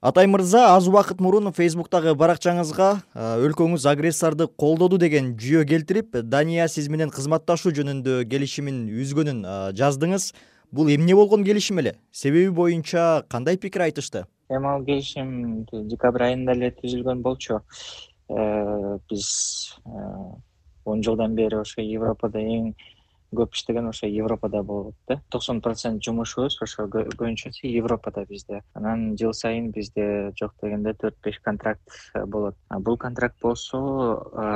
атай мырза аз убакыт мурун фейсбуктагы баракчаңызга өлкөңүз агрессорду колдоду деген жүйө келтирип дания сиз менен кызматташуу жөнүндө келишимин үзгөнүн жаздыңыз. Бул эмне болгон келишим эле? Себеби боюнча кандай пикир айтышты? Эми ал келишим декабрь айында эле түзүлгөн болчу. Э, биз э, он жылдан бери ошо европада эң көп иштеген ошо европада болуп да. Токсон процент жумушубуз ошо көбүнчөсү европада бизде. Анан жыл сайын бизде жок дегенде төрт беш контракт э, болот. Бул контракт болсо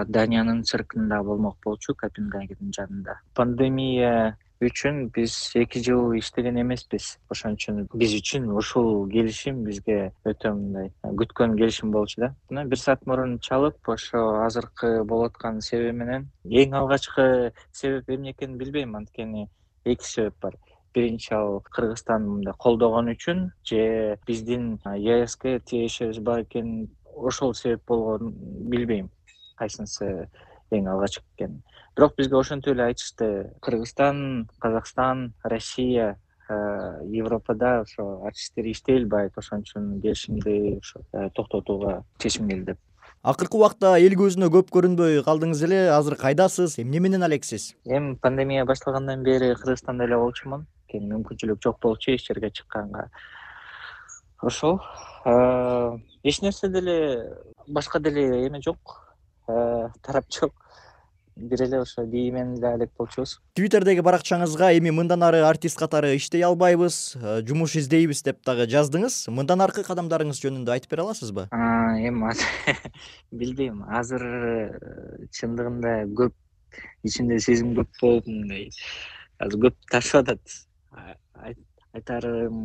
даниянын циркында болмок болчу копенгагендин жанында. Пандемия үчүн биз эки жыл иштеген эмеспиз. Ошон үчүн биз үчүн ушул келишим бизге өтө мындай күткөн келишим болчу да. Мына бир саат мурун чалып ошо азыркы болуп аткан себеби менен эң алгачкы себеп эмне экенин билбейм анткени эки себеп бар. Биринчи ал кыргызстан мындай колдогон үчүн же биздин еаэске тиешебиз бар экенин ошол себеп болгонун билбейм. Кайсынысы эң алгачкы экенин бирок бизге ошентип эле айтышты. Кыргызстан казакстан россия э, европада ошо артисттер иштей албайт ошон үчүн келишимди ошо э, токтотууга чечим келди. Деп акыркы убакта эл көзүнө көп көрүнбөй калдыңыз эле. Азыр кайдасыз? Эмне менен алексиз? Эми пандемия башталгандан бери кыргызстанда эле болчумун. Анткени мүмкүнчүлүк жок болчу эч жерге чыкканга. Ошол э, эч нерсе деле башка деле эме жок тарап жок. Бир эле ошо бии менен эле алек болчубуз. Твиттердеги баракчаңызга эми мындан ары артист катары иштей албайбыз э, жумуш издейбиз деп дагы жаздыңыз. Мындан аркы кадамдарыңыз жөнүндө айтып бере аласызбы? Эми билбейм. Азыр э, чындыгында көп ичимде сезим көп болуп мындай азыр көп ташып атат айтарым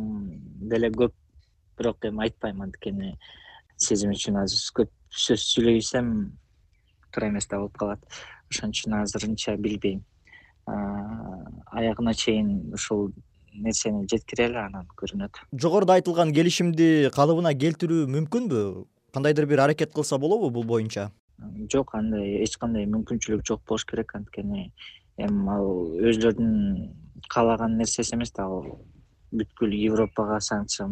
деле көп бирок эми айтпайм анткени. Сезим үчүн азыр көп сөз сүйлөй берсем туура эмес да болуп калат. Ошон үчүн азырынча билбейм. Аягына чейин ушул нерсени жеткирели анан көрүнөт. Жогоруда айтылган келишимди калыбына келтирүү мүмкүнбү? Кандайдыр бир аракет кылса болобу бул боюнча? Жок андай эч кандай мүмкүнчүлүк жок болуш керек. Анткени эми ал өзүлөрүнүн каалаган нерсеси эмес да. Ал бүткүл европага санкция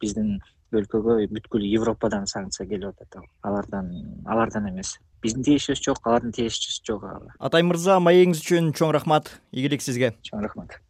биздин өлкөгө бүткүл европадан санкция келип атат ал алардан алардан эмес. Биздин тиешебиз жок алардын тиешеси жок ага атай мырза маегиңиз үчүн чоң рахмат. Ийгилик сизге. Чоң рахмат